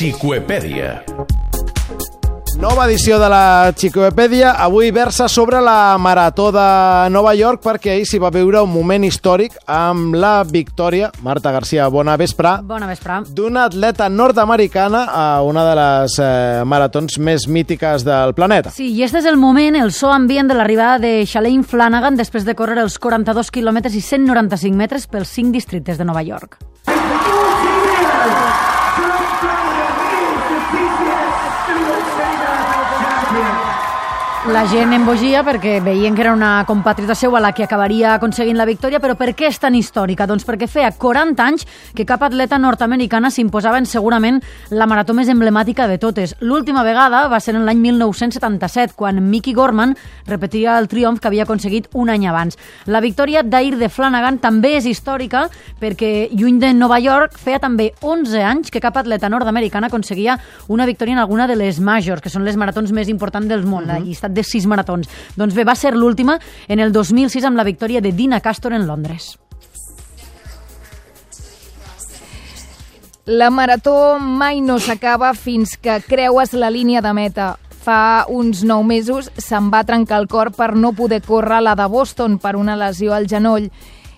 Xicoepèdia. Nova edició de la Xicoepèdia. Avui versa sobre la Marató de Nova York perquè ahir s'hi va viure un moment històric amb la victòria, Marta Garcia, bona vespre, Bona vespre. d'una atleta nord-americana a una de les eh, maratons més mítiques del planeta. Sí, i este és el moment, el so ambient de l'arribada de Shalane Flanagan després de córrer els 42 quilòmetres i 195 metres pels 5 districtes de Nova York. La gent embogia perquè veien que era una compatriota seva la que acabaria aconseguint la victòria, però per què és tan històrica? Doncs perquè feia 40 anys que cap atleta nord-americana s'imposava en segurament la marató més emblemàtica de totes. L'última vegada va ser en l'any 1977, quan Mickey Gorman repetia el triomf que havia aconseguit un any abans. La victòria d'ahir de Flanagan també és històrica perquè lluny de Nova York feia també 11 anys que cap atleta nord-americana aconseguia una victòria en alguna de les majors, que són les maratons més importants del món, la llista de sis maratons. Doncs bé, va ser l'última en el 2006 amb la victòria de Dina Castor en Londres. La marató mai no s'acaba fins que creues la línia de meta. Fa uns nou mesos se'm va trencar el cor per no poder córrer la de Boston per una lesió al genoll.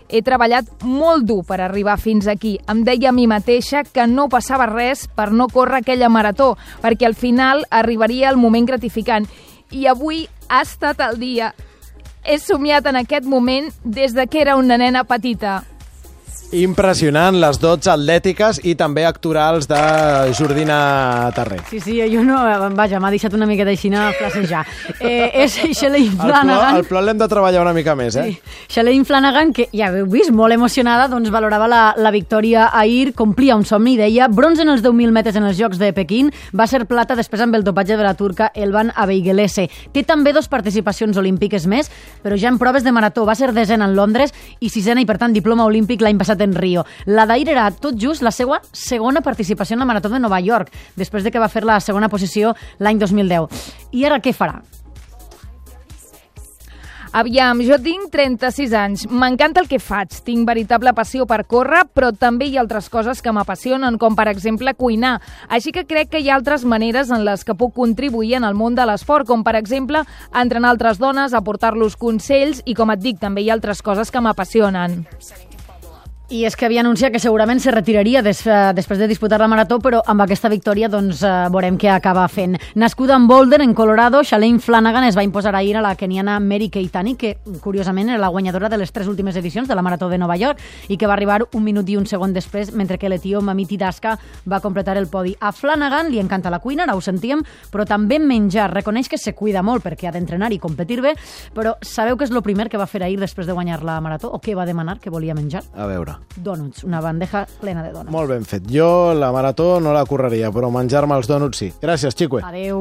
He treballat molt dur per arribar fins aquí. Em deia a mi mateixa que no passava res per no córrer aquella marató, perquè al final arribaria el moment gratificant. I avui ha estat el dia. He somiat en aquest moment des de que era una nena petita. Impressionant, les dots atlètiques i també actorals de Jordina Tarré. Sí, sí, jo no... Vaja, m'ha deixat una miqueta així a flasejar. Eh, és plor, Flanagan... el plor l'hem de treballar una mica més, eh? Sí. Shalane Flanagan, que ja heu vist, molt emocionada, doncs valorava la, la victòria ahir, complia un somni, deia, bronze en els 10.000 metres en els Jocs de Pequín, va ser plata després amb el dopatge de la turca Elvan Abeigelese. Té també dos participacions olímpiques més, però ja en proves de marató va ser desena en Londres i sisena i, per tant, diploma olímpic l'any passat en Rio. La d'ahir era tot just la seva segona participació en la marató de Nova York, després de que va fer la segona posició l'any 2010. I ara què farà? Aviam, jo tinc 36 anys, m'encanta el que faig, tinc veritable passió per córrer, però també hi ha altres coses que m'apassionen, com per exemple cuinar. Així que crec que hi ha altres maneres en les que puc contribuir en el món de l'esport, com per exemple entrenar altres dones, aportar-los consells i, com et dic, també hi ha altres coses que m'apassionen. I és que havia anunciat que segurament se retiraria des, eh, després de disputar la marató, però amb aquesta victòria doncs, eh, veurem què acaba fent. Nascuda en Boulder, en Colorado, Shalane Flanagan es va imposar ahir a la keniana Mary Keitani, que curiosament era la guanyadora de les tres últimes edicions de la marató de Nova York i que va arribar un minut i un segon després, mentre que l'etió Mamiti Daska va completar el podi. A Flanagan li encanta la cuina, ara ho sentíem, però també menjar. Reconeix que se cuida molt perquè ha d'entrenar i competir bé, però sabeu què és el primer que va fer ahir després de guanyar la marató? O què va demanar que volia menjar? A veure. Donuts, una bandeja plena de donuts. Molt ben fet. Jo la marató no la correria, però menjar-me els dònuts sí. Gràcies, Xicue. Adeu.